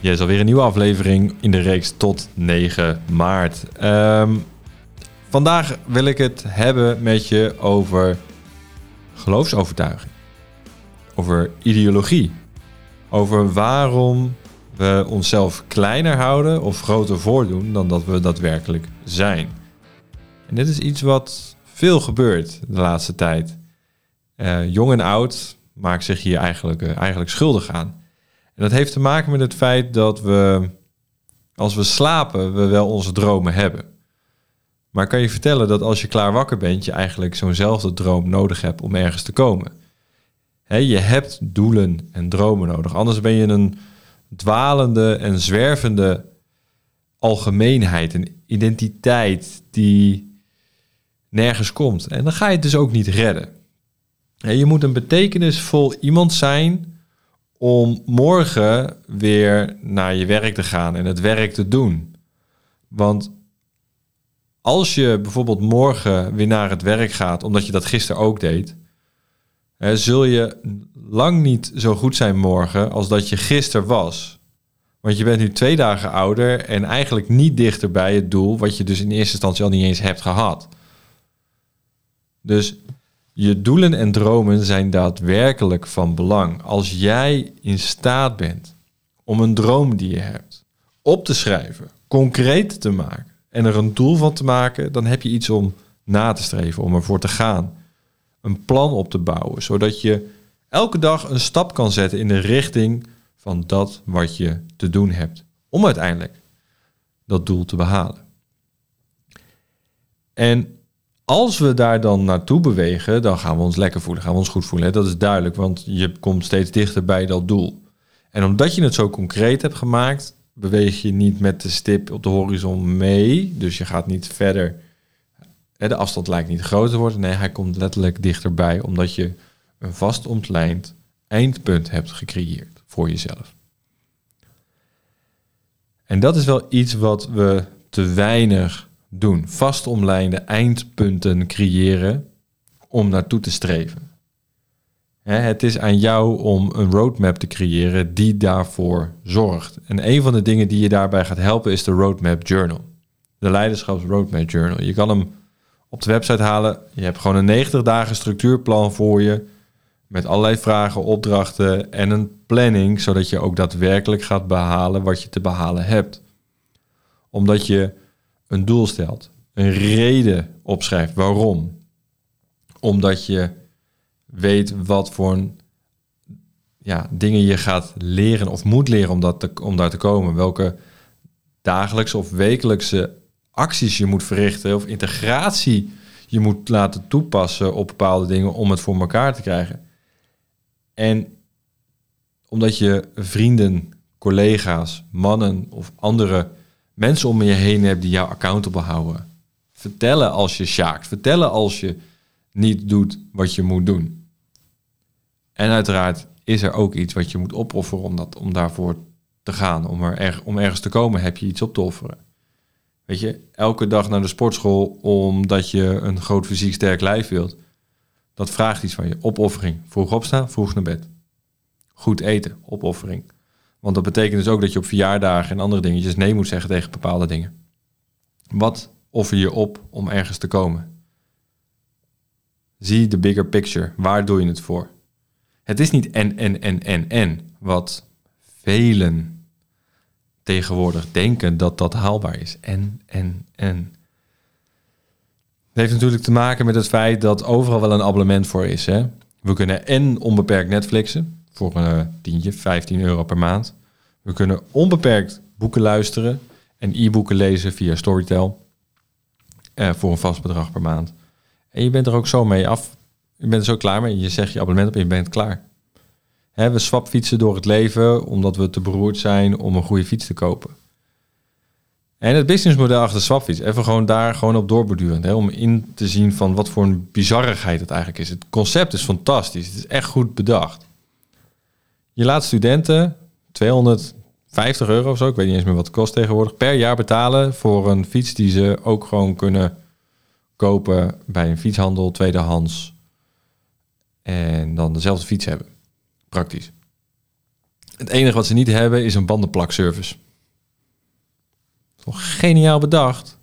Hier is alweer een nieuwe aflevering in de reeks tot 9 maart. Ehm, vandaag wil ik het hebben met je over geloofsovertuiging. Over ideologie. Over waarom we onszelf kleiner houden of groter voordoen dan dat we daadwerkelijk zijn. En dit is iets wat veel gebeurt de laatste tijd. Uh, jong en oud maakt zich hier eigenlijk, uh, eigenlijk schuldig aan. En dat heeft te maken met het feit dat we, als we slapen, we wel onze dromen hebben. Maar kan je vertellen dat als je klaar wakker bent, je eigenlijk zo'nzelfde droom nodig hebt om ergens te komen? je hebt doelen en dromen nodig. Anders ben je een dwalende en zwervende algemeenheid, een identiteit die nergens komt. En dan ga je het dus ook niet redden. je moet een betekenisvol iemand zijn om morgen weer naar je werk te gaan en het werk te doen. Want als je bijvoorbeeld morgen weer naar het werk gaat, omdat je dat gisteren ook deed, hè, zul je lang niet zo goed zijn morgen als dat je gisteren was. Want je bent nu twee dagen ouder en eigenlijk niet dichter bij het doel, wat je dus in eerste instantie al niet eens hebt gehad. Dus je doelen en dromen zijn daadwerkelijk van belang. Als jij in staat bent om een droom die je hebt op te schrijven, concreet te maken en er een doel van te maken, dan heb je iets om na te streven, om ervoor te gaan. Een plan op te bouwen, zodat je elke dag een stap kan zetten in de richting van dat wat je te doen hebt, om uiteindelijk dat doel te behalen. En als we daar dan naartoe bewegen, dan gaan we ons lekker voelen, gaan we ons goed voelen. Dat is duidelijk, want je komt steeds dichter bij dat doel. En omdat je het zo concreet hebt gemaakt, beweeg je niet met de stip op de horizon mee. Dus je gaat niet verder. De afstand lijkt niet groter worden. Nee, hij komt letterlijk dichterbij, omdat je een vast ontlijnd eindpunt hebt gecreëerd voor jezelf. En dat is wel iets wat we te weinig doen. Vastomlijnde eindpunten creëren om naartoe te streven. Het is aan jou om een roadmap te creëren die daarvoor zorgt. En een van de dingen die je daarbij gaat helpen is de Roadmap Journal. De Leiderschaps Roadmap Journal. Je kan hem op de website halen. Je hebt gewoon een 90 dagen structuurplan voor je. Met allerlei vragen, opdrachten en een planning. Zodat je ook daadwerkelijk gaat behalen wat je te behalen hebt. Omdat je een doel stelt, een reden opschrijft waarom. Omdat je weet wat voor ja, dingen je gaat leren of moet leren om, dat te, om daar te komen. Welke dagelijkse of wekelijkse acties je moet verrichten of integratie je moet laten toepassen op bepaalde dingen om het voor elkaar te krijgen. En omdat je vrienden, collega's, mannen of andere mensen om je heen hebt die jou accountable houden. Vertellen als je sjaakt. Vertellen als je niet doet wat je moet doen. En uiteraard is er ook iets wat je moet opofferen om, dat, om daarvoor te gaan. Om, er, om ergens te komen heb je iets op te offeren. Weet je, elke dag naar de sportschool omdat je een groot fysiek sterk lijf wilt. Dat vraagt iets van je. Opoffering. Vroeg opstaan, vroeg naar bed. Goed eten, opoffering. Want dat betekent dus ook dat je op verjaardagen en andere dingetjes nee moet zeggen tegen bepaalde dingen. Wat offer je op om ergens te komen? Zie de bigger picture. Waar doe je het voor? Het is niet en, en, en, en, en. Wat velen tegenwoordig denken dat dat haalbaar is. En, en, en. Het heeft natuurlijk te maken met het feit dat overal wel een abonnement voor is. Hè? We kunnen en onbeperkt Netflixen voor een tientje, 15 euro per maand. We kunnen onbeperkt boeken luisteren en e-boeken lezen via Storytel eh, voor een vast bedrag per maand. En je bent er ook zo mee af. Je bent er zo klaar mee. Je zegt je abonnement op en je bent klaar. Hè, we swapfietsen door het leven omdat we te beroerd zijn om een goede fiets te kopen. En het businessmodel achter swapfiets, even gewoon daar gewoon op doorborduren. Hè, om in te zien van wat voor een bizarrigheid het eigenlijk is. Het concept is fantastisch. Het is echt goed bedacht. Je laat studenten 250 euro of zo, ik weet niet eens meer wat het kost tegenwoordig, per jaar betalen voor een fiets die ze ook gewoon kunnen kopen bij een fietshandel, tweedehands. En dan dezelfde fiets hebben. Praktisch. Het enige wat ze niet hebben is een bandenplakservice. Toch geniaal bedacht.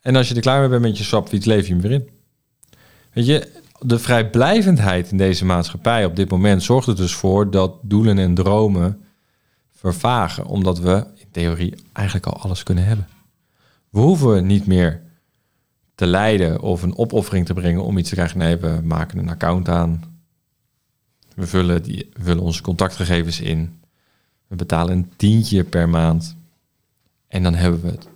En als je er klaar mee bent met je swapfiets, leef je hem weer in. Weet je, de vrijblijvendheid in deze maatschappij op dit moment zorgt er dus voor dat doelen en dromen vervagen, omdat we in theorie eigenlijk al alles kunnen hebben. We hoeven niet meer te lijden of een opoffering te brengen om iets te krijgen. Nee, we maken een account aan. We vullen, die, onze contactgegevens in. We betalen een tientje per maand. En dan hebben we het.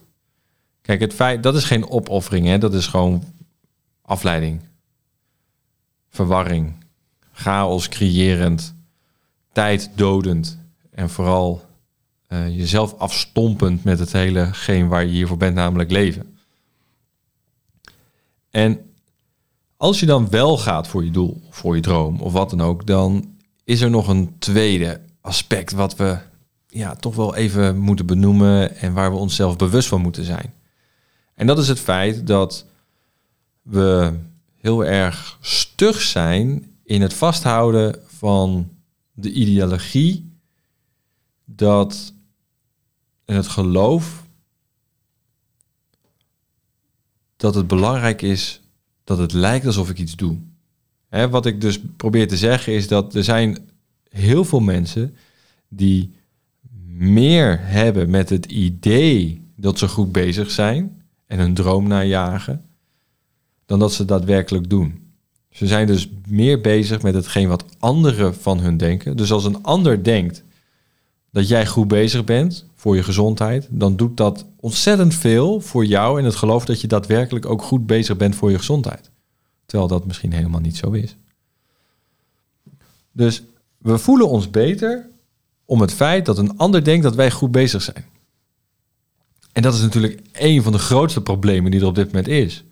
Kijk, het feit, dat is geen opoffering, hè? dat is gewoon afleiding, verwarring, chaos creërend, tijd dodend en vooral uh, jezelf afstompend met het hele geen waar je hiervoor bent, namelijk leven. En als je dan wel gaat voor je doel, voor je droom of wat dan ook, dan is er nog een tweede aspect wat we ja, toch wel even moeten benoemen en waar we onszelf bewust van moeten zijn. En dat is het feit dat we heel erg stug zijn in het vasthouden van de ideologie dat en het geloof dat het belangrijk is dat het lijkt alsof ik iets doe. Wat ik dus probeer te zeggen is dat er zijn heel veel mensen die meer hebben met het idee dat ze goed bezig zijn en hun droom najagen, dan dat ze daadwerkelijk doen. Ze zijn dus meer bezig met hetgeen wat anderen van hun denken. Dus als een ander denkt dat jij goed bezig bent voor je gezondheid, dan doet dat ontzettend veel voor jou en het geloof dat je daadwerkelijk ook goed bezig bent voor je gezondheid. Terwijl dat misschien helemaal niet zo is. Dus we voelen ons beter om het feit dat een ander denkt dat wij goed bezig zijn. En dat is natuurlijk een van de grootste problemen die er op dit moment is.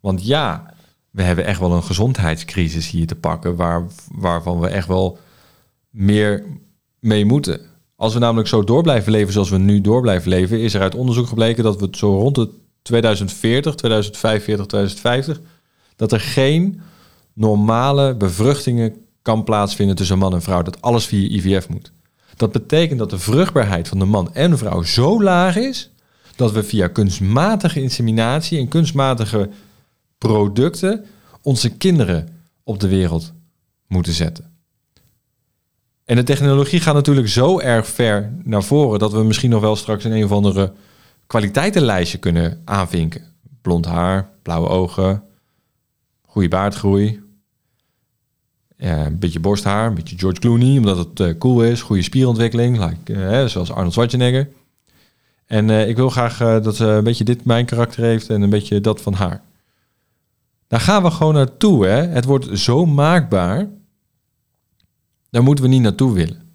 Want ja, we hebben echt wel een gezondheidscrisis hier te pakken, waar, waarvan we echt wel meer mee moeten. Als we namelijk zo door blijven leven zoals we nu door blijven leven, is er uit onderzoek gebleken dat we zo rond de 2040, 2045, 2050, dat er geen normale bevruchtingen kan plaatsvinden tussen man en vrouw. Dat alles via IVF moet. Dat betekent dat de vruchtbaarheid van de man en vrouw zo laag is dat we via kunstmatige inseminatie en kunstmatige producten onze kinderen op de wereld moeten zetten. En de technologie gaat natuurlijk zo erg ver naar voren dat we misschien nog wel straks in een of andere kwaliteitenlijstje kunnen aanvinken. Blond haar, blauwe ogen, goede baardgroei, ja, een beetje borsthaar, een beetje George Clooney, omdat het uh, cool is, goede spierontwikkeling, like, uh, zoals Arnold Schwarzenegger. En ik wil graag dat ze een beetje dit mijn karakter heeft en een beetje dat van haar. Daar gaan we gewoon naartoe. Hè? Het wordt zo maakbaar daar moeten we niet naartoe willen.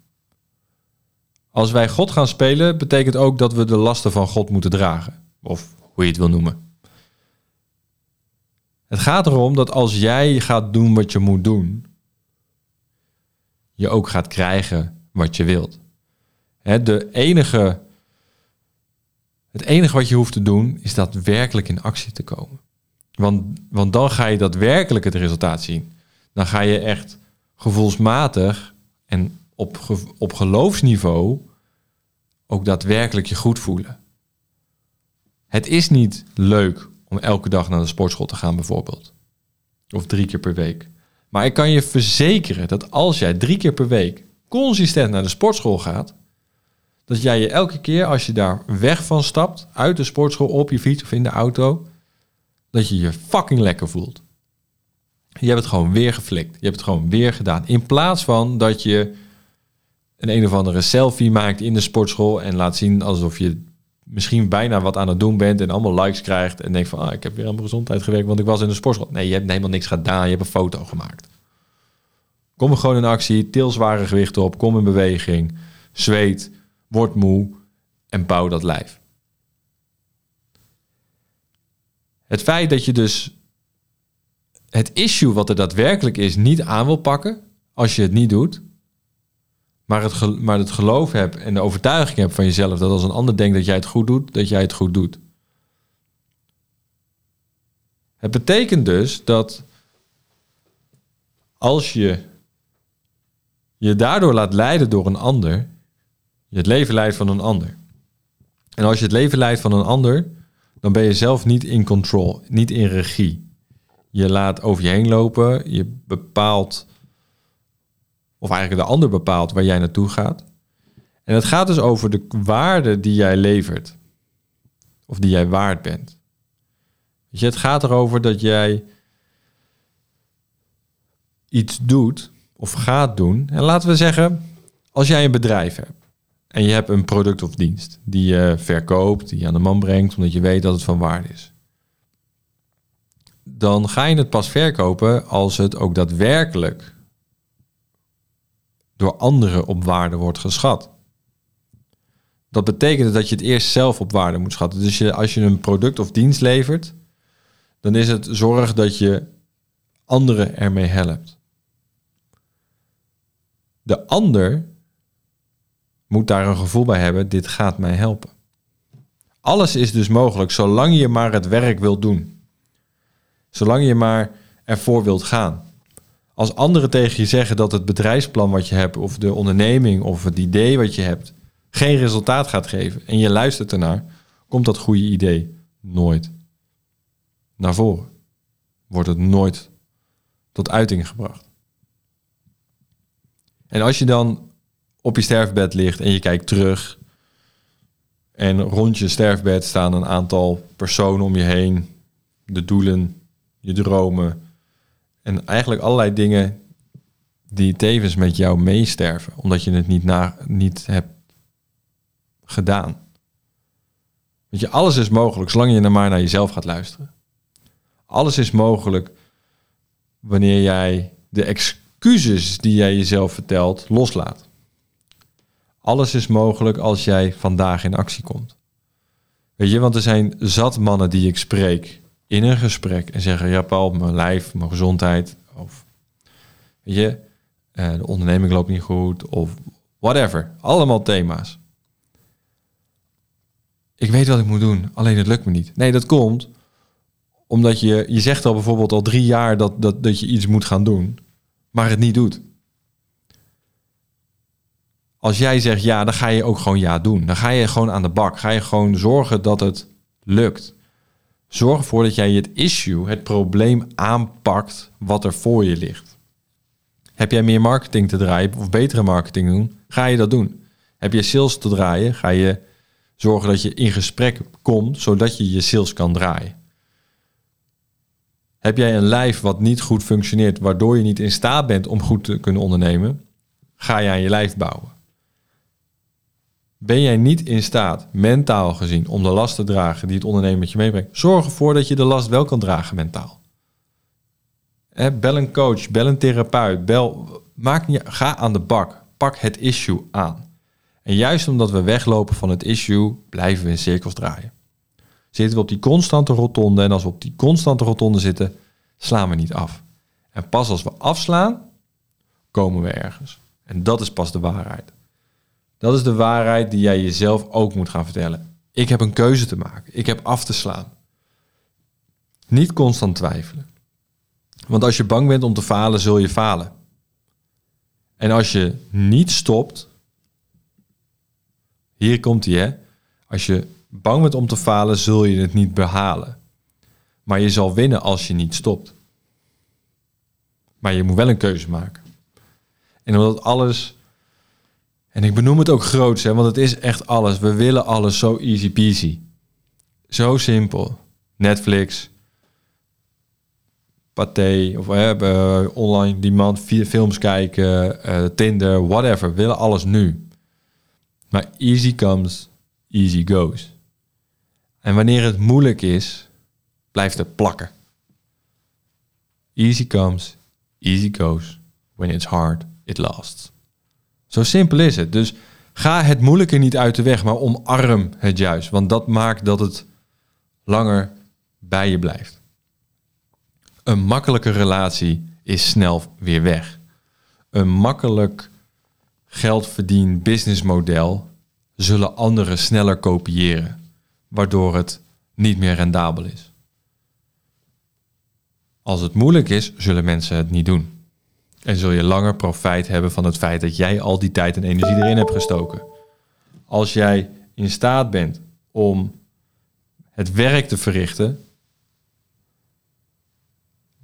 Als wij God gaan spelen, betekent ook dat we de lasten van God moeten dragen. Of hoe je het wil noemen. Het gaat erom dat als jij gaat doen wat je moet doen, je ook gaat krijgen wat je wilt. de enige, het enige wat je hoeft te doen is daadwerkelijk in actie te komen. Want, want dan ga je daadwerkelijk het resultaat zien. Dan ga je echt gevoelsmatig en op, op geloofsniveau ook daadwerkelijk je goed voelen. Het is niet leuk om elke dag naar de sportschool te gaan, bijvoorbeeld. Of drie keer per week. Maar ik kan je verzekeren dat als jij drie keer per week consistent naar de sportschool gaat, dat jij je elke keer als je daar weg van stapt, uit de sportschool, op je fiets of in de auto, dat je je fucking lekker voelt. Je hebt het gewoon weer geflikt. Je hebt het gewoon weer gedaan. In plaats van dat je een een of andere selfie maakt in de sportschool en laat zien alsof je misschien bijna wat aan het doen bent en allemaal likes krijgt en denkt van ah, ik heb weer aan mijn gezondheid gewerkt, want ik was in de sportschool. Nee, je hebt helemaal niks gedaan. Je hebt een foto gemaakt. Kom er gewoon in actie, til zware gewichten op, kom in beweging, zweet, word moe en bouw dat lijf. Het feit dat je dus het issue wat er daadwerkelijk is niet aan wil pakken als je het niet doet, maar het, maar het geloof hebt en de overtuiging hebt van jezelf dat als een ander denkt dat jij het goed doet, dat jij het goed doet. Het betekent dus dat als je je daardoor laat leiden door een ander, je het leven leidt van een ander. En als je het leven leidt van een ander, dan ben je zelf niet in control, niet in regie. Je laat over je heen lopen, je bepaalt, of eigenlijk de ander bepaalt waar jij naartoe gaat. En het gaat dus over de waarde die jij levert, of die jij waard bent. Je, het gaat erover dat jij iets doet of gaat doen. En laten we zeggen, als jij een bedrijf hebt en je hebt een product of dienst die je verkoopt, die je aan de man brengt, omdat je weet dat het van waarde is. Dan ga je het pas verkopen als het ook daadwerkelijk door anderen op waarde wordt geschat. Dat betekent dat je het eerst zelf op waarde moet schatten. Dus als je een product of dienst levert, dan is het zorg dat je anderen ermee helpt. De ander moet daar een gevoel bij hebben, dit gaat mij helpen. Alles is dus mogelijk, zolang je maar het werk wilt doen. Zolang je maar ervoor wilt gaan. Als anderen tegen je zeggen dat het bedrijfsplan wat je hebt, of de onderneming, of het idee wat je hebt, geen resultaat gaat geven en je luistert ernaar, komt dat goede idee nooit naar voren. Wordt het nooit tot uiting gebracht. En als je dan op je sterfbed ligt en je kijkt terug. En rond je sterfbed staan een aantal personen om je heen. De doelen, je dromen. En eigenlijk allerlei dingen die tevens met jou meesterven. Omdat je het niet, na, niet hebt gedaan. Weet je, alles is mogelijk zolang je er maar naar jezelf gaat luisteren. Alles is mogelijk wanneer jij de excuses die jij jezelf vertelt loslaat. Alles is mogelijk als jij vandaag in actie komt. Weet je, want er zijn zat mannen die ik spreek in een gesprek en zeggen: Ja, Paul, mijn lijf, mijn gezondheid, of weet je, eh, de onderneming loopt niet goed, of whatever. Allemaal thema's. Ik weet wat ik moet doen, alleen het lukt me niet. Nee, dat komt omdat je, je zegt al bijvoorbeeld al drie jaar dat, dat, dat je iets moet gaan doen, maar het niet doet. Als jij zegt ja, dan ga je ook gewoon ja doen. Dan ga je gewoon aan de bak. Ga je gewoon zorgen dat het lukt. Zorg ervoor dat jij het issue, het probleem aanpakt wat er voor je ligt. Heb jij meer marketing te draaien of betere marketing doen, ga je dat doen. Heb je sales te draaien, ga je zorgen dat je in gesprek komt, zodat je je sales kan draaien. Heb jij een lijf wat niet goed functioneert, waardoor je niet in staat bent om goed te kunnen ondernemen, ga je aan je lijf bouwen. Ben jij niet in staat, mentaal gezien, om de last te dragen die het ondernemen met je meebrengt? Zorg ervoor dat je de last wel kan dragen mentaal. bel een coach, bel een therapeut, bel, maak ga aan de bak. Pak het issue aan. En juist omdat we weglopen van het issue, blijven we in cirkels draaien. Zitten we op die constante rotonde en als we op die constante rotonde zitten, slaan we niet af. En pas als we afslaan, komen we ergens. En dat is pas de waarheid. Dat is de waarheid die jij jezelf ook moet gaan vertellen. Ik heb een keuze te maken. Ik heb af te slaan. Niet constant twijfelen. Want als je bang bent om te falen, zul je falen. En als je niet stopt, hier komt hij hè. Als je bang bent om te falen, zul je het niet behalen. Maar je zal winnen als je niet stopt. Maar je moet wel een keuze maken. En omdat alles en ik benoem het ook groots, hè, want het is echt alles. We willen alles zo easy peasy. Zo simpel. Netflix, Pathé, of hebben online demand, films kijken, uh, Tinder, whatever. We willen alles nu. Maar easy comes, easy goes. En wanneer het moeilijk is, blijft het plakken. Easy comes, easy goes. When it's hard, it lasts. Zo simpel is het. Dus ga het moeilijke niet uit de weg, maar omarm het juist. Want dat maakt dat het langer bij je blijft. Een makkelijke relatie is snel weer weg. Een makkelijk geldverdien businessmodel zullen anderen sneller kopiëren, waardoor het niet meer rendabel is. Als het moeilijk is, zullen mensen het niet doen. En zul je langer profijt hebben van het feit dat jij al die tijd en energie erin hebt gestoken. Als jij in staat bent om het werk te verrichten,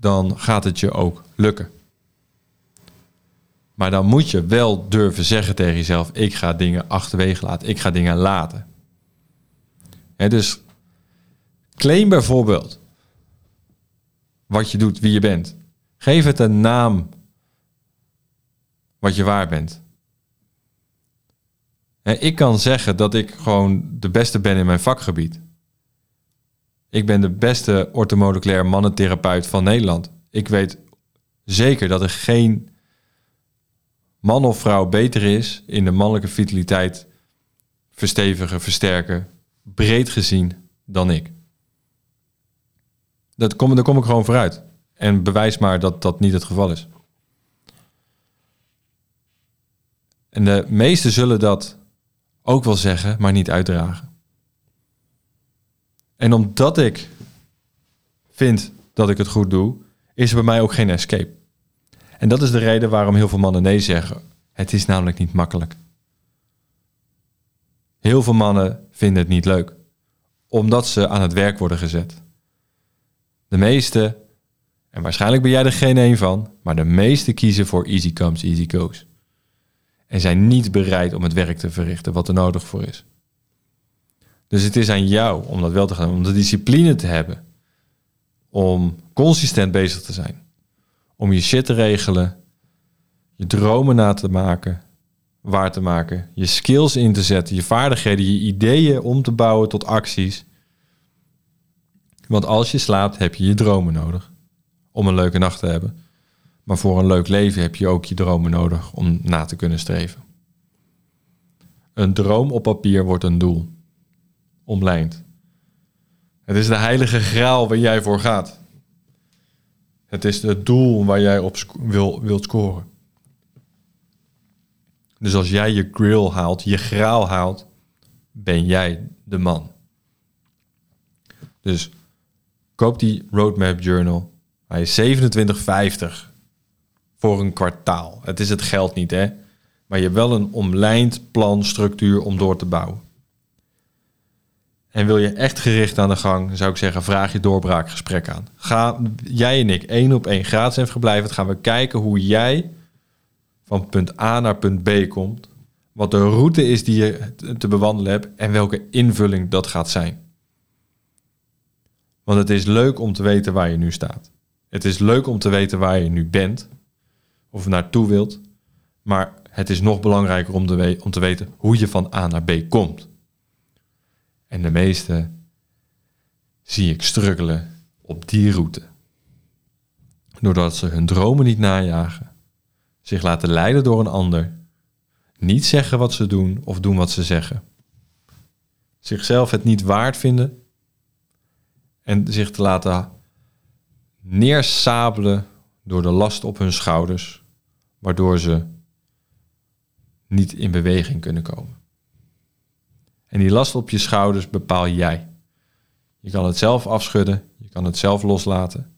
dan gaat het je ook lukken. Maar dan moet je wel durven zeggen tegen jezelf: ik ga dingen achterwege laten, ik ga dingen laten. dus claim bijvoorbeeld wat je doet, wie je bent. Geef het een naam wat je waar bent. Ik kan zeggen dat ik gewoon de beste ben in mijn vakgebied. Ik ben de beste orthomoleculair mannentherapeut van Nederland. Ik weet zeker dat er geen man of vrouw beter is in de mannelijke vitaliteit verstevigen, versterken, breed gezien dan ik. Dat kom, daar kom ik gewoon vooruit. En bewijs maar dat dat niet het geval is. En de meesten zullen dat ook wel zeggen, maar niet uitdragen. En omdat ik vind dat ik het goed doe, is er bij mij ook geen escape. En dat is de reden waarom heel veel mannen nee zeggen. Het is namelijk niet makkelijk. Heel veel mannen vinden het niet leuk, omdat ze aan het werk worden gezet. De meeste, en waarschijnlijk ben jij er geen een van, maar de meeste kiezen voor easy comes, easy goes. En zijn niet bereid om het werk te verrichten wat er nodig voor is. Dus het is aan jou om dat wel te gaan, om de discipline te hebben, om consistent bezig te zijn, om je shit te regelen, je dromen na te maken, waar te maken, je skills in te zetten, je vaardigheden, je ideeën om te bouwen tot acties. Want als je slaapt, heb je je dromen nodig om een leuke nacht te hebben. Maar voor een leuk leven heb je ook je dromen nodig om na te kunnen streven. Een droom op papier wordt een doel. Omlijnd. Het is de heilige graal waar jij voor gaat. Het is het doel waar jij op wil, wilt scoren. Dus als jij je grill haalt, je graal haalt, ben jij de man. Dus koop die Roadmap Journal. Hij is 27,50 voor een kwartaal. Het is het geld niet, hè? Maar je hebt wel een omlijnd plan, structuur om door te bouwen. En wil je echt gericht aan de gang, zou ik zeggen, vraag je doorbraakgesprek aan. Ga jij en ik één op één gratis en verblijvend gaan we kijken hoe jij van punt A naar punt B komt. Wat de route is die je te bewandelen hebt en welke invulling dat gaat zijn. Want het is leuk om te weten waar je nu staat. Het is leuk om te weten waar je nu bent of naartoe wilt. Maar het is nog belangrijker om te, weten hoe je van A naar B komt. En de meeste zie ik struggelen op die route. Doordat ze hun dromen niet najagen, zich laten leiden door een ander, niet zeggen wat ze doen of doen wat ze zeggen, zichzelf het niet waard vinden en zich te laten neersabelen door de last op hun schouders, waardoor ze niet in beweging kunnen komen. En die last op je schouders bepaal jij. Je kan het zelf afschudden, je kan het zelf loslaten.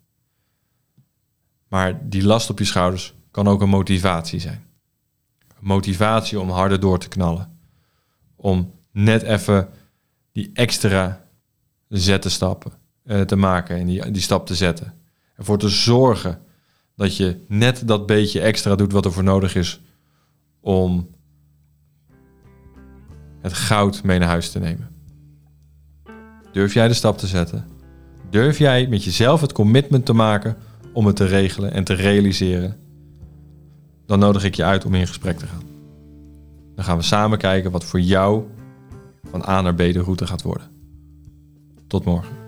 Maar die last op je schouders kan ook een motivatie zijn. Een motivatie om harder door te knallen. Om net even die extra zet te stappen uh, te maken en die, die stap te zetten. Ervoor te zorgen dat je net dat beetje extra doet wat er voor nodig is om het goud mee naar huis te nemen. Durf jij de stap te zetten? Durf jij met jezelf het commitment te maken om het te regelen en te realiseren? Dan nodig ik je uit om in gesprek te gaan. Dan gaan we samen kijken wat voor jou van A naar B de route gaat worden. Tot morgen.